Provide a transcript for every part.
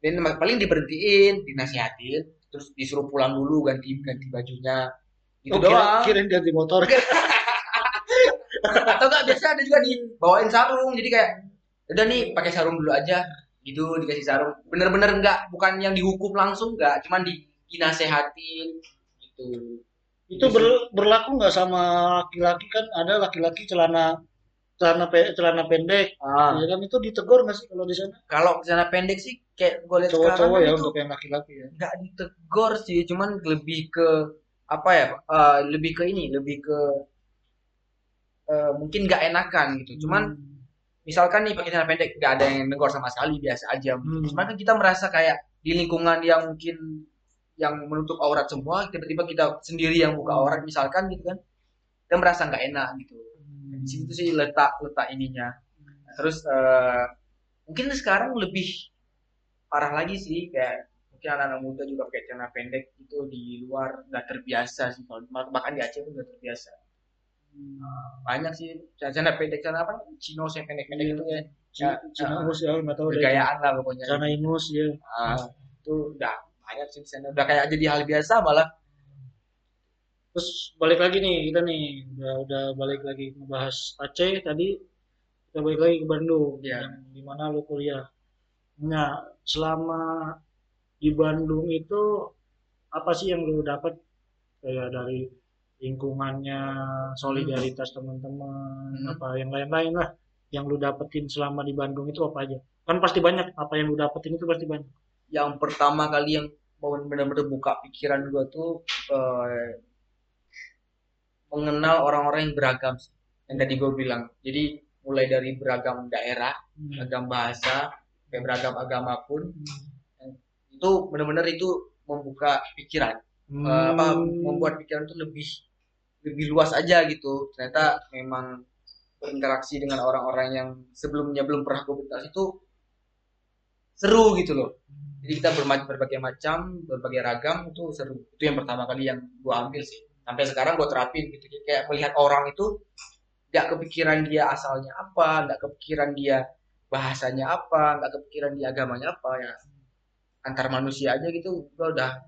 dan paling diberhentiin dinasihatin terus disuruh pulang dulu ganti ganti bajunya. Itu Oh, doang. kirain ganti motor. atau enggak biasa ada juga dibawain sarung. Jadi kayak udah nih pakai sarung dulu aja. Gitu dikasih sarung. Bener-bener enggak bukan yang dihukum langsung enggak cuman di dinasehatin. Gitu. Itu ber- berlaku nggak sama laki-laki? Kan ada laki-laki celana celana pe- celana pendek. ah. Ya kan? Itu ditegur nggak sih kalau di sana? kalau celana pendek sih kayak gue lihat sekarang ya itu untuk yang laki-laki ya. nggak ditegur sih cuman lebih ke apa ya eh, lebih ke ini lebih ke eh, mungkin nggak enakan gitu cuman Hmm. misalkan nih pakai celana pendek nggak ada yang negor sama sekali biasa aja Hmm. cuman kan kita merasa kayak di lingkungan yang mungkin yang menutup aurat semua tiba-tiba kita sendiri yang buka Hmm. aurat misalkan gitu kan kita merasa nggak enak gitu di situ sih letak letak ininya Nah, terus eh, mungkin sekarang lebih parah lagi sih kayak mungkin anak-anak muda juga pakai celana pendek itu di luar nggak terbiasa sih kalau bahkan di Aceh pun nggak terbiasa banyak sih celana pendek celana apa chinos yang pendek-pendek itu ya Cina, Ah. ingus ya nggak tahu deh. bergayaan lah pokoknya Celana ingus ya. Ah, itu udah banyak sih di sana udah kayak jadi hal biasa malah Terus balik lagi nih kita nih udah udah balik lagi ngebahas Aceh tadi kita balik lagi ke Bandung Iya. yang di mana lu kuliah. Nah selama di Bandung itu apa sih yang lu dapat kayak dari lingkungannya solidaritas teman-teman Hmm. apa yang lain-lain lah yang lu dapetin selama di Bandung itu apa aja? Kan pasti banyak apa yang lu dapetin itu pasti banyak. Yang pertama kali yang mau benar-benar buka pikiran gua tuh eh, mengenal orang-orang yang beragam yang tadi gue bilang. Jadi mulai dari beragam daerah beragam bahasa kayak beragam agama pun itu benar-benar itu membuka pikiran. Hmm. Eh, apa membuat pikiran tuh lebih lebih luas aja gitu. Ternyata memang berinteraksi dengan orang-orang yang sebelumnya belum pernah gue berinteraksi itu seru gitu loh. Jadi kita berbagai macam berbagai ragam itu seru. Itu yang pertama kali yang gue ambil sih. Sampai sekarang gue terapin gitu. Kayak melihat orang itu nggak kepikiran dia asalnya apa nggak kepikiran dia bahasanya apa nggak kepikiran dia agamanya apa ya. Antar manusia aja gitu gue udah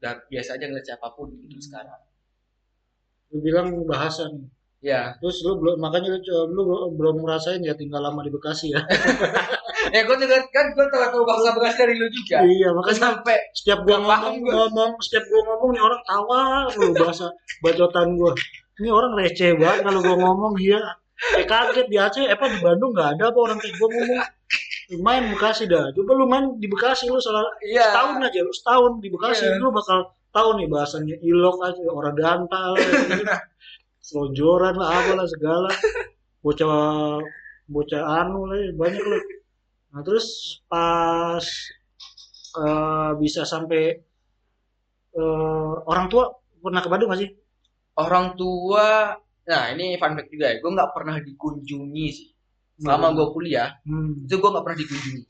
udah biasa aja ngeliat siapa pun gitu sekarang. Lu bilang bahasa nih. Ya. Terus lu belum makanya lu, lu belum ngerasain ya tinggal lama di Bekasi ya. Ya gue juga kan gue tahu tahu bahasa bekas dari lu juga. Iya makanya sampai setiap gua Paham ngomong gua. ngomong setiap gua ngomong nih orang tawa lu bahasa bacotan gua. Ini orang receh banget kalau gua ngomong dia eh kaget di Aceh apa di Bandung nggak ada apa orang kayak gua ngomong. Main Bekasi dah. Coba lu main di Bekasi lu salah iya. setahun aja lu setahun di Bekasi Iya. lu bakal tahu nih bahasanya ilok aja orang dantal selonjoran lah apalah segala. Bocah bocah anu lah ya, banyak lah. Nah terus pas eh, bisa sampai eh, orang tua pernah ke Bandung gak sih? Orang tua nah ini fun fact juga ya. Gue nggak pernah dikunjungi sih. Selama gue kuliah hmm. itu gue nggak pernah dikunjungi.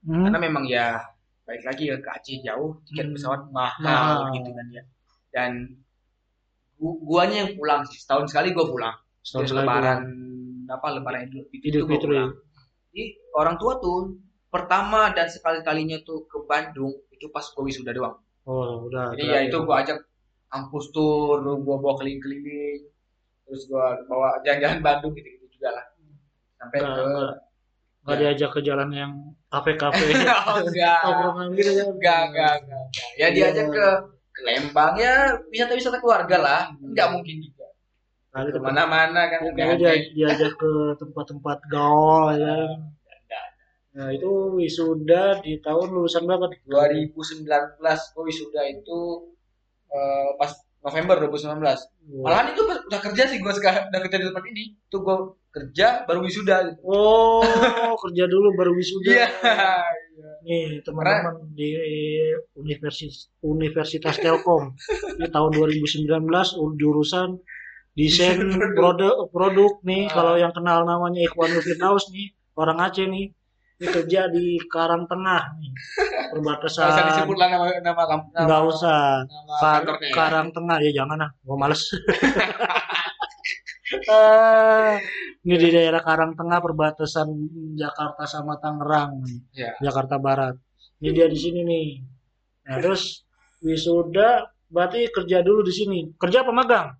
Hmm. karena memang ya baik lagi ya ke Aceh jauh tiket Hmm. pesawat mahal Mahal. gitu kan ya. Dan gu guanya yang pulang sih. Setahun sekali gue pulang. Setahun sekali lebaran apa lebaran idul fitri itu gue pulang. Jadi orang tua tuh pertama dan sekali kalinya tuh ke Bandung itu pas gue wisuda doang. Oh udah jadi ya itu gue ajak kampus tour gue bawa keliling-keliling terus gue bawa jalan-jalan Bandung gitu-gitu juga lah sampai Nggak, ke nggak. Ya. diajak ke jalan yang kafe-kafe oh, enggak tongkrongan gitu ya enggak enggak ya diajak Iya. ke ke Lembang ya wisata-wisata keluarga lah enggak mungkin juga ke ke mana-mana kan Kalau enggak dia diajak ke tempat-tempat gaul ya. Nah itu wisuda di tahun lulusan berapa? nih? 2019 gue wisuda itu eh, pas November 2019 malahan itu udah kerja sih gue sekarang udah kerja di tempat ini. Tuh gue kerja baru wisuda gitu. Oh kerja dulu baru wisuda. iya. Nih teman-teman di Universitas Universitas Telkom. Di tahun 2019 jurusan desain produk produk nih. Ah. kalau yang kenal namanya Ikhwanul Firdaus nih orang Aceh nih kerja di Karang Tengah nih Nggak usah perbatasan disebut lah nama nama kamp- nama, nggak usah nama Kar- kantornya ya. Karang Tengah ya jangan ah, gua males. Eh, ini di daerah Karang Tengah perbatasan Jakarta sama Tangerang. Iya. Jakarta Barat. ini dia di sini nih nah terus wisuda berarti kerja dulu di sini kerja apa magang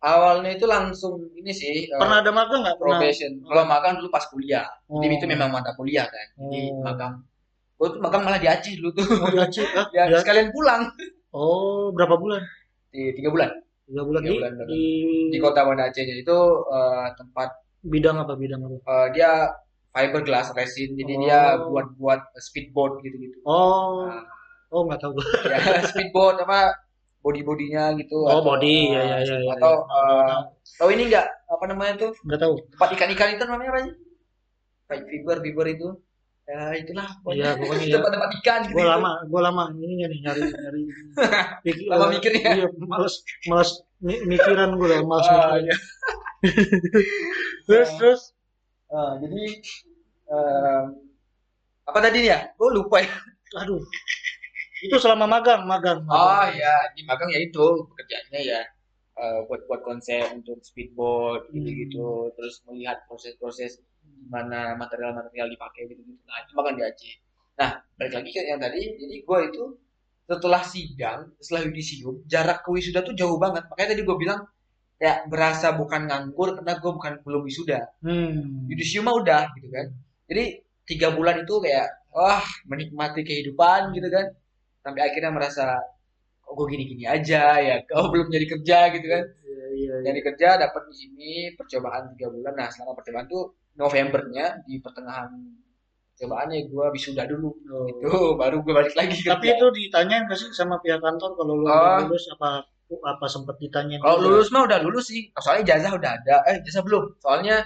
awalnya itu langsung ini sih eh, pernah ada magang nggak? Pernah? probation. Kalau magang dulu pas kuliah. Jadi Oh. itu memang mata kuliah kan. Jadi Oh. magang. Gue tuh magang malah di Aceh dulu tuh. Oh, di Aceh? Ah? ya, Di- sekalian pulang. Oh berapa bulan? Di tiga bulan. Tiga bulan. Tiga di, bulan, betul. di di kota Banda Acehnya itu eh, tempat bidang apa? Bidang apa? Eh, dia fiberglass resin. Jadi Oh. dia buat-buat speedboat gitu-gitu. Oh. Nah, oh nggak tahu. Ya speedboat apa body bodinya gitu oh atau, body. Ya ya ya, ya, atau ya. eh, tahu ini enggak apa namanya tuh nggak tahu. Tempat ikan-ikan itu namanya apa sih? Kayak fiber fiber itu. Ya itulah Iya, pokoknya ya. tempat-tempat ikan gitu. Gue lama gue lama ini nih nyari nyari. Pik- Lama mikirnya. iya males males mi- mikiran gue lah males mikiran. iya. terus terus? Ah, jadi em, apa tadi ya? Gue lupa ya. Aduh itu selama magang magang, oh magang. ya di magang ya itu pekerjaannya ya. Eh, buat buat konsep untuk speedboat gitu gitu terus melihat proses-proses mana material-material dipakai gitu gitu nah itu magang di Aceh. Nah balik lagi ke yang tadi. Jadi gue itu setelah sidang setelah yudisium jarak ke wisuda tuh jauh banget. Makanya tadi gue bilang ya berasa bukan nganggur karena gue bukan belum wisuda. Hmm. yudisium mah udah gitu kan. Jadi tiga bulan itu kayak wah menikmati kehidupan gitu kan sampai akhirnya merasa kok gue gini-gini aja ya? Kau belum jadi kerja? gitu kan. Iya iya iya. jadi kerja dapat di sini percobaan tiga bulan. Nah selama percobaan tuh Novembernya di pertengahan percobaannya gue wisuda dulu. Oh. itu baru gue balik lagi kerja. Tapi itu ditanyain nggak sih sama pihak kantor kalau lu Oh. lulus apa apa sempat ditanyain kalau lulus mah udah lulus sih. Soalnya ijazah udah ada. Eh ijazah belum? Soalnya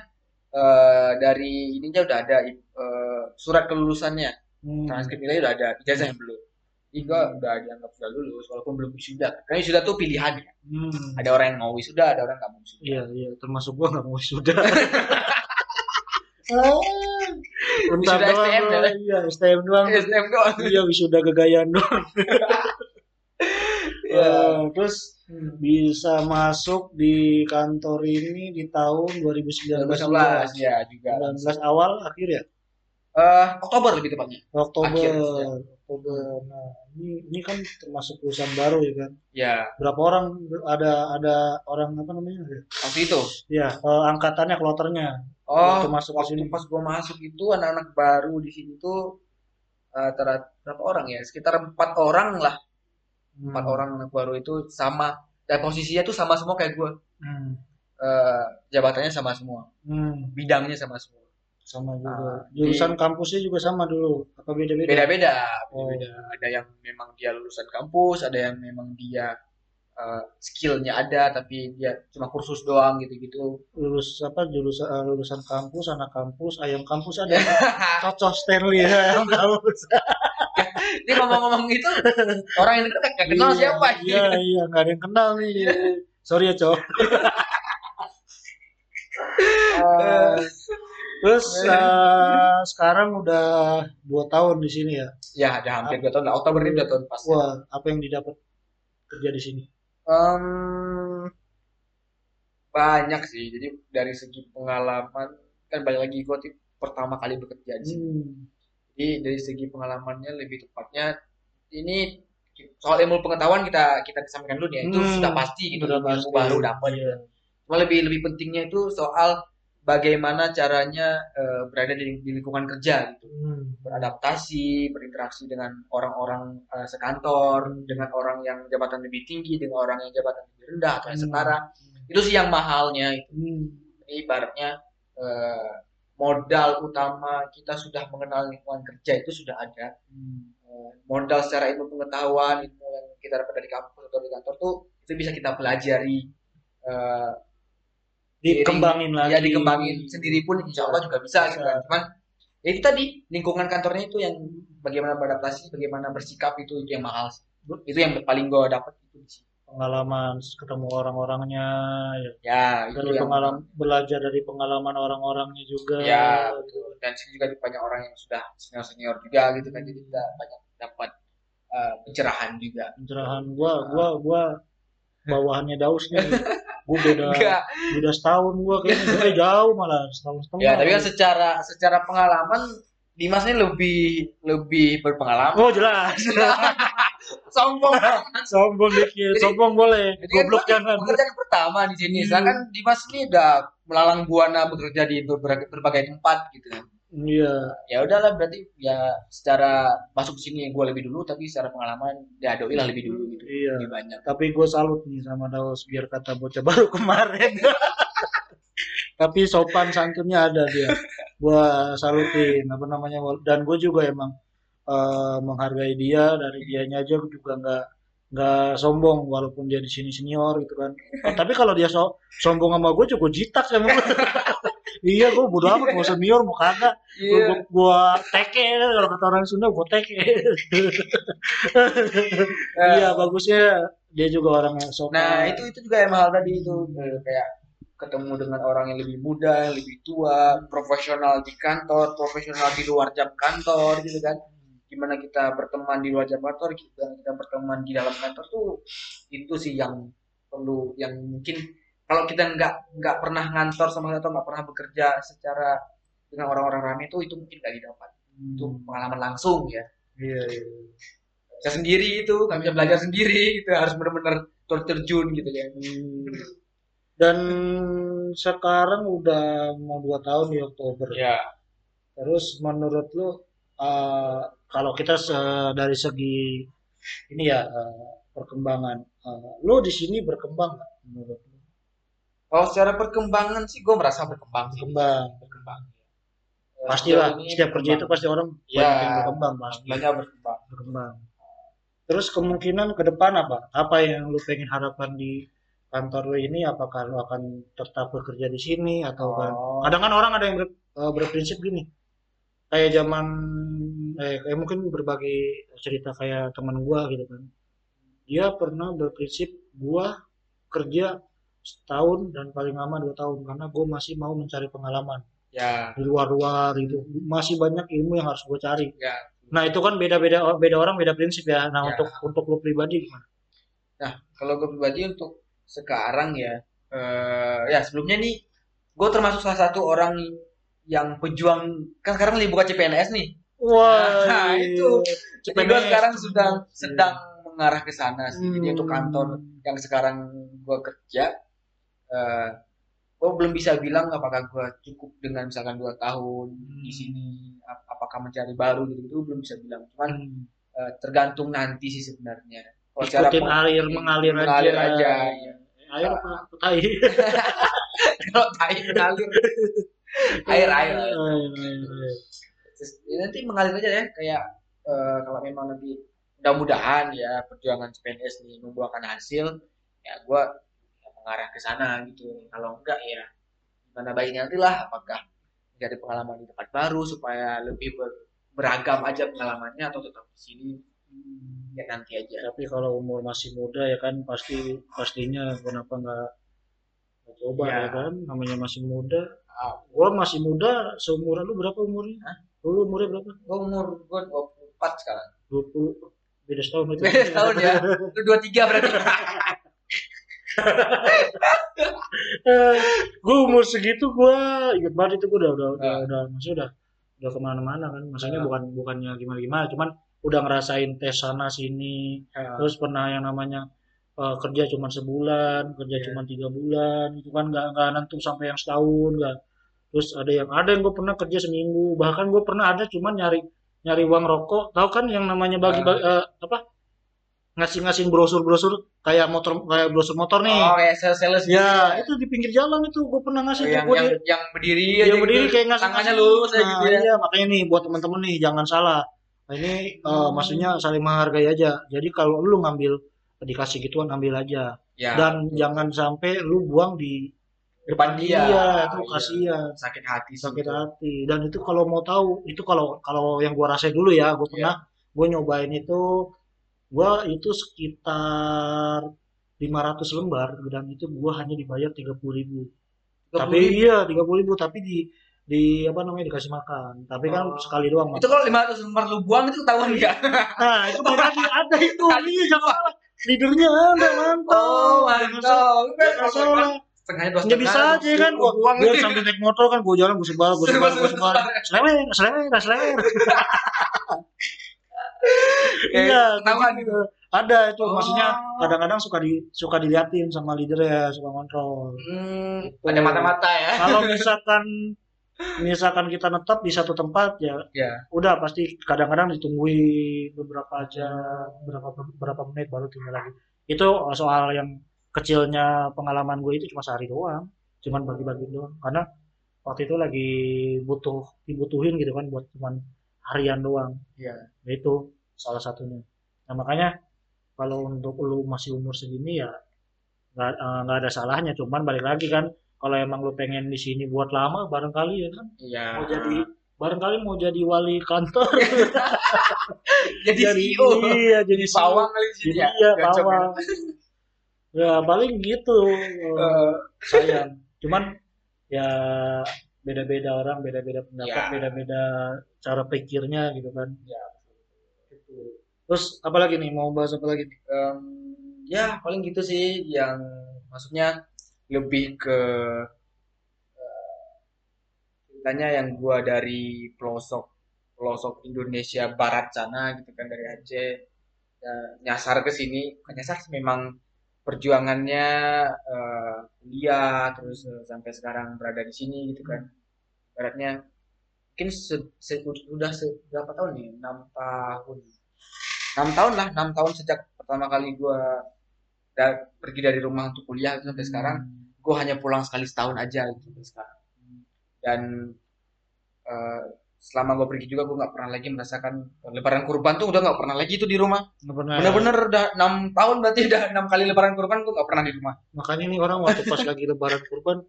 eh, dari ininya udah ada eh, surat kelulusannya. Hmm. transkrip nilai udah ada. Ijazah yang belum jadi gua udah dianggap sudah lulus walaupun belum wisuda karena wisuda tuh pilihan ya Hmm. ada orang yang mau wisuda ada orang nggak mau wisuda Iya, iya, termasuk gua nggak mau wisuda. Bentar Wisuda doang, STM ya? Iya, STM doang. STM doang Iya, wisuda gagayaan doang. Iya. Eh, terus bisa masuk di kantor ini di tahun 2019 2019 ya juga 19 awal akhir ya Eh, Oktober lebih tepatnya Oktober Akhir, ya. Oktober nah ini ini kan termasuk perusahaan baru ya kan? Ya. Berapa orang ada ada orang apa namanya? Waktu itu? Ya eh, angkatannya kloternya. Oh Waktu masuk waktu sini. pas gua masuk itu anak-anak baru di sini tuh eh, tera- berapa orang ya? Sekitar empat orang lah. Empat Hmm. orang anak baru itu sama dan posisinya tuh sama semua kayak gua. Hmm. Eh, jabatannya sama semua. Hmm. bidangnya sama semua sama juga. Ah, jurusan kampusnya juga sama dulu. Apa beda beda beda-beda Oh. beda ada yang memang dia lulusan kampus ada yang memang dia uh, skillnya ada tapi dia cuma kursus doang gitu-gitu. Lulus apa jurusan eh, lulusan kampus anak kampus ayam kampus ada. Cocok Stanley ya ayam kampus. Ini ngomong-ngomong gitu orang yang dekat gak kenal Iya, siapa. iya iya nggak ada yang kenal nih. Sorry ya cowok Eh, terus eh, sekarang udah dua tahun di sini ya ya ada hampir dua tahun lah Oktober ini dua tahun pas wah apa yang didapat kerja di sini Em, banyak sih jadi dari segi pengalaman kan balik lagi gue pertama kali bekerja di sini hmm. Jadi dari segi pengalamannya lebih tepatnya ini soal ilmu pengetahuan kita kita kesampaikan dulu ya. itu Hmm, sudah pasti gitu udah ilmu pasti. baru dapat. Iya. Cuma lebih lebih pentingnya itu soal bagaimana caranya eh, berada di, di lingkungan kerja gitu. Hmm. Beradaptasi, berinteraksi dengan orang-orang eh, sekantor, dengan orang yang jabatan lebih tinggi, dengan orang yang jabatan lebih rendah atau yang Hmm. setara. Itu sih yang mahalnya itu. Hmm. Jadi ibaratnya eh, modal utama kita sudah mengenal lingkungan kerja itu sudah ada Hmm. Eh, modal secara ilmu pengetahuan ilmu yang kita dapat dari kampus atau di kantor tuh itu bisa kita pelajari eh, dikembangin lagi. ya dikembangin sendiri pun insya Allah juga bisa gitu kan. Cuman ya itu tadi lingkungan kantornya itu yang bagaimana beradaptasi bagaimana bersikap itu itu yang mahal itu yang paling gue dapat itu di sini. pengalaman ketemu orang-orangnya ya. Ya itu dari yang pengalaman belajar dari pengalaman orang-orangnya juga ya betul. dan sini juga banyak orang yang sudah senior senior juga gitu kan. Jadi kita banyak dapat eh, pencerahan juga. Pencerahan. Gua gua gua bawahannya Daus nih gua beda enggak beda setahun gua kayaknya jauh malah setahun setengah ya tapi kan secara secara pengalaman Dimas ini lebih lebih berpengalaman. Oh jelas. Sombong. Sombong dikit. Jadi- Sombong boleh. Jadi kan Goblok gua jangan. pekerjaan pertama di sini. Hmm. Sedangkan Dimas ini udah melalang buana bekerja di berbagai, berbagai tempat gitu. Iya. Ya udahlah berarti ya secara masuk sini gue lebih dulu tapi secara pengalaman ya doi lah lebih dulu gitu. Iya. Lebih banyak. Tapi gue salut nih sama Daus biar kata bocah baru kemarin. Tapi sopan santunnya ada dia. Gua salutin apa namanya dan gue juga emang eh, menghargai dia dari dianya aja juga nggak nggak sombong walaupun dia di sini senior gitu kan. Oh, tapi kalau dia so- sombong sama gue juga jitak sama gue. iya gue bodo amat mau senior mau kagak. Gua, gua, gua teke kalau kata orang Sunda gua teke. iya bagusnya dia juga orang yang sopan. Nah itu itu juga emang hal tadi itu Eh, kayak ketemu dengan orang yang lebih muda, yang lebih tua, profesional di kantor, profesional di luar jam kantor gitu kan. Gimana kita berteman di luar jam kantor, kita kita berteman di dalam kantor tuh itu sih yang perlu yang mungkin kalau kita nggak nggak pernah ngantor sama atau nggak pernah bekerja secara dengan orang-orang ramai itu itu mungkin nggak didapat. Hmm, Itu pengalaman langsung ya. iya, iya. Bisa sendiri itu, nggak bisa belajar sendiri gitu, harus benar-benar terjun gitu ya. Hmm. Dan sekarang udah mau dua tahun di Oktober. Ya. Terus menurut lu eh, kalau kita se- dari segi ini ya eh, perkembangan, eh, lu di sini berkembang nggak menurut lu? Kalau secara perkembangan sih gue merasa berkembang sih. Berkembang. Berkembang. Pastilah Sejauh ini setiap kerja itu pasti orang Ya, banyak yang berkembang pasti. Banyak berkembang. berkembang. Terus kemungkinan ke depan apa? Apa yang lu pengen harapkan di kantor lu ini? Apakah lu akan tetap bekerja di sini atau kan? Oh. Kadang kan orang ada yang ber- eh, berprinsip gini. Kayak zaman eh kayak mungkin berbagi cerita kayak teman gua gitu kan. Dia pernah berprinsip gua kerja setahun dan paling lama dua tahun karena gue masih mau mencari pengalaman Ya. di luar-luar itu masih banyak ilmu yang harus gue cari Ya. Nah itu kan beda-beda beda orang beda prinsip ya. Nah Ya. untuk untuk lu pribadi gimana? Nah, kalau gue pribadi untuk sekarang ya, eh, ya sebelumnya nih, gue termasuk salah satu orang yang pejuang kan sekarang lagi buka CPNS nih. Wah Nah, itu. Jadi gue CPNS. sekarang sedang Iya. sedang mengarah ke sana sih. Jadi Hmm. untuk kantor yang sekarang gue kerja, eh gue belum bisa bilang apakah gue cukup dengan misalkan dua tahun di Hmm. sini, ap- apakah mencari baru gitu, itu belum bisa bilang. Cuman Hmm. eh, tergantung nanti sih sebenarnya. Kalau alir mengalir, mengalir aja. aja, iya. Air apa? Tai. Kalau tai mengalir, air air. Air, air, air. Terus, ya nanti mengalir aja ya kayak eh, kalau memang nanti mudah-mudahan ya perjuangan CPNS ini membuahkan hasil ya gue mengarah ke sana gitu kalau enggak ya gimana baiknya nanti lah apakah mencari pengalaman di tempat baru supaya lebih ber- beragam aja pengalamannya atau tetap di sini ya nanti aja Tapi kalau umur masih muda ya kan pasti pastinya kenapa nggak nggak coba Ya. ya. kan namanya masih muda. Ah, Gua masih muda seumuran lu berapa umurnya? Hah? Lu umurnya berapa? gue umur gue 24 sekarang 20 beda setahun itu. beda setahun ya lu 23 berarti gue umur segitu gue inget banget itu gue udah udah udah, Ah. udah maksudnya udah udah ke mana-mana kan maksudnya Ah. bukan bukannya gimana gimana cuman udah ngerasain tes sana sini terus pernah yang namanya eh, kerja cuma sebulan kerja Iya. cuma tiga bulan itu kan nggak nggak nentu sampai yang setahun nggak terus ada yang ada yang gue pernah kerja seminggu bahkan gue pernah ada cuman nyari nyari uang rokok tahu kan yang namanya bagi, Ah. bagi eh, apa ngasih-ngasih brosur-brosur kayak motor kayak brosur motor nih oh kayak sales sales Ya, itu di pinggir jalan itu gue pernah ngasih tuh yang, gua yang, di- yang berdiri yang aja berdiri gitu. kayak ngasih tangannya lurus aja Nah, gitu ya Iya, makanya nih buat teman-teman nih jangan salah. Nah, ini eh, Hmm. maksudnya saling menghargai aja. Jadi kalau lu ngambil dikasih gituan ambil aja. ya Dan jangan sampai lu buang di depan dia Iya, itu Iya. kasihan. sakit hati. Sakit hati. Dan itu kalau mau tahu, itu kalau kalau yang gua rasain dulu ya, gua Iya. pernah gua nyobain itu gua itu sekitar 500 lembar dan itu gua hanya dibayar 30.000 ribu. Tapi iya tiga puluh ribu tapi di di apa namanya dikasih makan. Tapi kan Oh. sekali doang itu kalau 500 lembar lu buang itu ketahuan enggak nah itu berarti ada itu. Iya jangan salah. Leadernya ada mantap. Oh mantap. salah. Setengahnya dua Ya bisa aja kan, gua gua, buang. Gua sambil naik motor kan, gua jalan, gua sebar, gua sebar, gua sebar, selewer, selewer, selewer. Iya, ketahuan gitu. Ada itu, Oh. maksudnya kadang-kadang suka di suka diliatin sama leader ya, suka kontrol. Hmm, Gitu. ada mata-mata ya. Kalau misalkan misalkan kita netap di satu tempat ya Ya. udah pasti kadang-kadang ditungguin beberapa jam berapa berapa menit baru tinggal lagi itu soal yang kecilnya pengalaman gue itu cuma sehari doang cuman bagi-bagi doang karena waktu itu lagi butuh dibutuhin gitu kan buat cuman harian doang Iya. Ya itu salah satunya nah makanya kalau untuk lu masih umur segini ya nggak nggak ada salahnya cuman balik lagi kan kalau emang lu pengen di sini buat lama barangkali ya kan Iya. mau jadi barangkali mau jadi wali kantor jadi CEO. iya jadi Pawang kali di sini jadi ya. iya Gacok ya. pawang ya paling gitu Eh, sayang cuman ya beda-beda orang beda-beda pendapat Ya. beda-beda cara pikirnya gitu kan. Ya. Gitu. terus apalagi nih? Mau bahas apa lagi nih? Em, ya paling gitu sih yang maksudnya lebih ke eh, ceritanya yang gua dari pelosok pelosok Indonesia Barat sana gitu kan dari Aceh. Ya, nyasar ke sini. Bukan nyasar sih, memang perjuangannya eh, kuliah terus eh, sampai sekarang berada di sini gitu kan. Baratnya mungkin se- se- udah se- berapa tahun nih enam tahun. Enam tahun lah enam tahun sejak pertama kali gua da- pergi dari rumah untuk kuliah sampai sekarang. Gue hanya pulang sekali setahun aja gitu sampai sekarang. Dan eh, selama gue pergi juga gue nggak pernah lagi merasakan lebaran kurban tuh udah nggak pernah lagi tuh di rumah. Pernah bener-bener udah enam tahun berarti udah enam kali lebaran kurban gue nggak pernah di rumah. Makanya nih orang waktu pas lagi lebaran kurban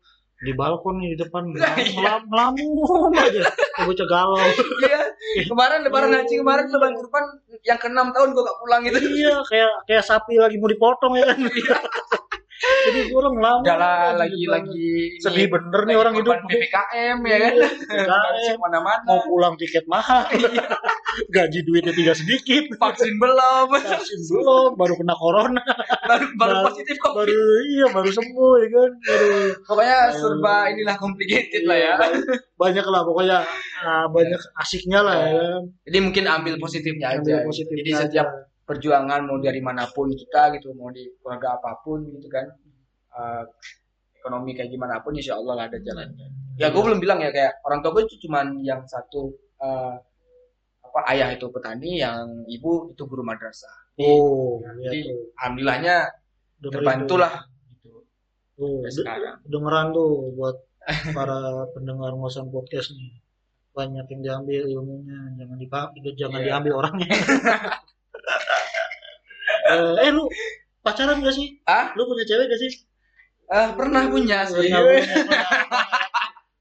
di balkon nih di depan. Iya. ngelam ngelamun aja. Kayak bocah galau. Iya. Kemarin lebaran haji kemarin lebaran kurban yang ke enam tahun gue gak pulang gitu. Iya kayak kayak sapi lagi mau dipotong ya kan jadi orang lah aja di lagi lagi sedih bener nih orang hidup. Ppkm ya kan? Iya, Nggak bisa PKM, ke mana-mana. Mau pulang tiket mahal. Gaji duitnya tidak sedikit. Vaksin belum. Vaksin belum baru kena corona. Baru baru Baru- positif kok. baru iya baru sembuh ya kan? Baru pokoknya serba inilah complicated lah ya. Banyak lah pokoknya. Ah, banyak asiknya lah ya kan. Jadi mungkin ambil positifnya aja. Ambil positifnya jadi aja. setiap perjuangan mau dari mana pun kita gitu mau di keluarga apa pun gitu kan eh, ekonomi kayak gimana pun insya Allah lah ada jalannya. Ya gue belum bilang ya kayak orang tua gue itu cuman yang satu eh, apa ayah itu petani yang ibu itu guru madrasah. Oh iya jadi tuh. alhamdulillahnya Dengerin terbantu tuh. lah gitu sekarang. dengeran tuh buat para pendengar ngosan podcast nih. Banyak yang diambil ilmunya jangan dipakai jangan Iya. diambil orangnya. Eh, eh lu pacaran gak sih? Ah lu punya cewek gak sih eh, pernah punya sih Nggak punya,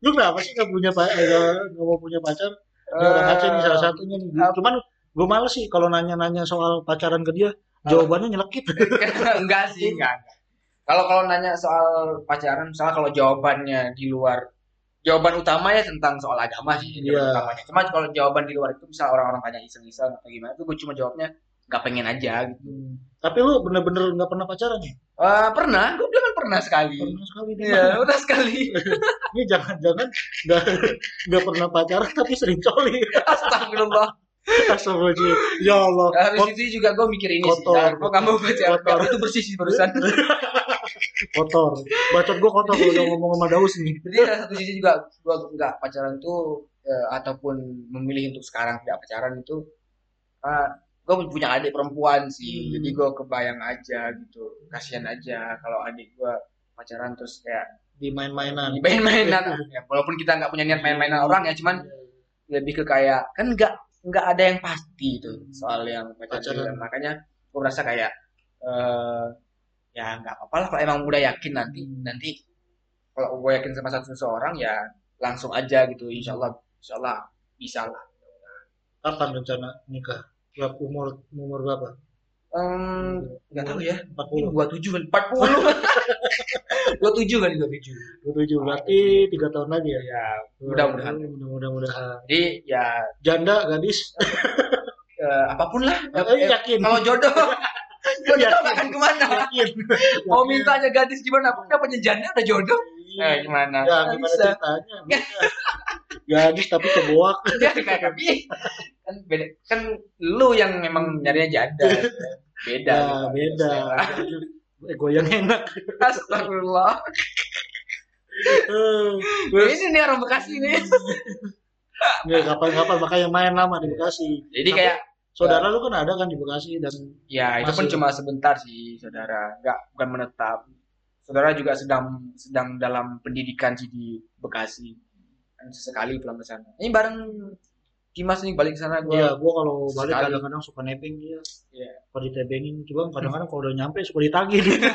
lu kenapa sih gak punya pa- eh, nggak mau punya pacar Dia orang Aceh nih salah satunya nih cuman gue males sih kalau nanya-nanya soal pacaran ke dia jawabannya nyelekit enggak sih enggak. Kalau kalau nanya soal pacaran, misalnya kalau jawabannya di luar jawaban utama ya tentang soal agama sih jawaban Iya. utamanya. Cuma kalau jawaban di luar itu misal orang-orang tanya iseng-iseng atau gimana, itu gue cuma jawabnya nggak pengen aja gitu. Tapi lu bener-bener nggak pernah pacaran ya Eh, pernah, gue bilang kan pernah sekali. pernah sekali Iya, udah sekali. ini jangan-jangan nggak nggak pernah pacaran tapi sering coli Astagfirullah. Astagfirullahaladzim ya Allah Habis itu juga gue mikir ini sih, Kotor. kok nggak mau pacaran. Kotor. Itu bersih sih barusan. kotor bacot gua kotor kalau udah ngomong sama Daus nih Jadi ada satu sisi juga gue nggak pacaran tuh eh, ataupun memilih untuk sekarang tidak pacaran itu gue punya adik perempuan sih Hmm. jadi gue kebayang aja gitu. Kasihan aja kalau adik gue pacaran terus kayak di main-mainan main-mainan ya, walaupun kita nggak punya niat main-mainan orang ya cuman lebih ke kayak kan nggak nggak ada yang pasti tuh soal yang pacaran. Pacaran. makanya gue merasa kayak eh ya nggak apa-apa lah kalau emang udah yakin nanti. Nanti kalau gue yakin sama satu seseorang ya langsung aja gitu. Insya Allah insya Allah bisa lah. Kapan rencana nikah berapa umur umur berapa? Em, nggak tahu ya. 40 dua tujuh kan? Empat puluh. Dua tujuh kali dua tujuh. 27 berarti tiga tahun lagi ya? Ya mudah-mudahan. mudah-mudahan. Jadi ya. Janda gadis? Eh, apa pun lah. Eh, yakin. Kalau jodoh Gua Yakin. akan ke mana. Yakin. Mau mintanya gadis gimana? Apa dapat jenjangnya ada jodoh? Eh, gimana? Ya, gimana ceritanya? Gadis tapi keboak. Ya, kayak kami. Kan beda. Kan lu yang memang nyarinya janda. Beda. Ya, beda. Eh, goyang enak. Astagfirullah. Eh, Terus Ini nih orang Bekasi nih. nggak kapan-kapan makanya main lama di Bekasi. Jadi Tapi kayak saudara lu kan ada kan di Bekasi dan ya itu pun Masih. cuma sebentar sih saudara. Enggak bukan menetap. Saudara juga sedang sedang dalam pendidikan sih di Bekasi. Kan sesekali pulang ke sana. Ini bareng Dimas nih balik ke sana gua. Iya, gua kalau balik Sekali. kadang-kadang suka nebeng dia. Iya. Kalau ditebengin, cuma kadang-kadang kalau udah nyampe suka ditagih dia.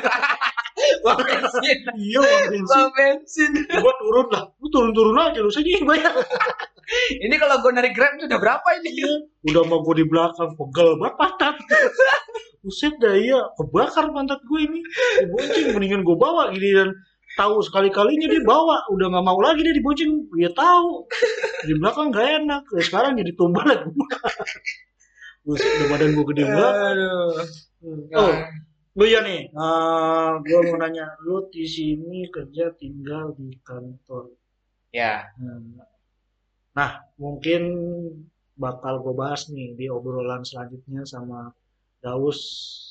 Bang bensin. iya, bang bensin. Bang bensin. Gua turun lah. Lu turun-turun aja lu sini bayar. Ini kalau gue narik Grab itu udah berapa ini? Iya, udah mau gue di belakang pegel banget pantat. Buset dah iya, kebakar pantat gue ini. Dibonceng mendingan gue bawa gini dan tahu sekali-kalinya dia bawa, udah nggak mau lagi dia dibonceng. Dia tahu di belakang gak enak. Ya, sekarang jadi tumbal lagi. Buset, udah badan gue gede banget. Oh, lu ya nih, eh gue mau nanya, lu di sini kerja tinggal di kantor. Ya, Hmm. Nah, mungkin bakal gue bahas nih di obrolan selanjutnya sama Daus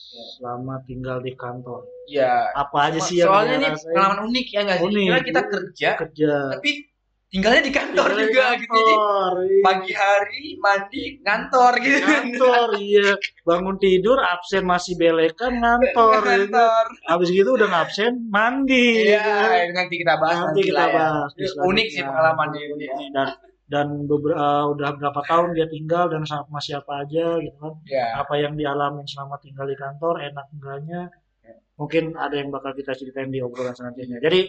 Ya. selama tinggal di kantor. ya. Apa aja sih yang Soalnya ini rasain pengalaman unik ya nggak sih? Kira kita kerja, kerja tapi tinggalnya di kantor Tinggal di juga gitu. Jadi kantor, iya. pagi hari mandi ngantor gitu. kantor iya bangun tidur absen masih belekan ngantor gitu. Ngantor. habis gitu udah ngabsen mandi Iya, gitu. nanti kita bahas nanti kita lah ya. bahas Unik sih pengalamannya ini. dan dan beberapa udah berapa tahun dia tinggal dan sama siapa aja gitu kan Ya. apa yang dialamin selama tinggal di kantor enak enggaknya mungkin ada yang bakal kita ceritain di obrolan selanjutnya jadi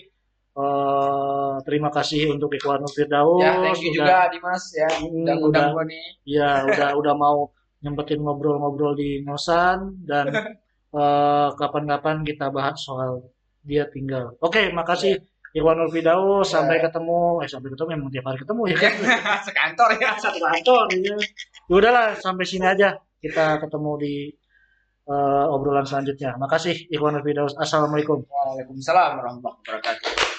eh, terima kasih untuk Ikhwan Firdaus Ya, thank you juga Dimas ya. Hmm, Udah udah. nih. ya udah udah mau nyempetin ngobrol-ngobrol di ngosan dan eh, kapan-kapan kita bahas soal dia tinggal oke makasih Ikhwan Firdaus Ya. sampai ketemu eh sampai ketemu emang tiap hari ketemu ya kan Sekantor ya. satu kantor ya. Ya udahlah sampai sini aja kita ketemu di eh, obrolan selanjutnya. Makasih Ikhwan Firdaus. Assalamualaikum. Waalaikumsalam warahmatullahi wabarakatuh.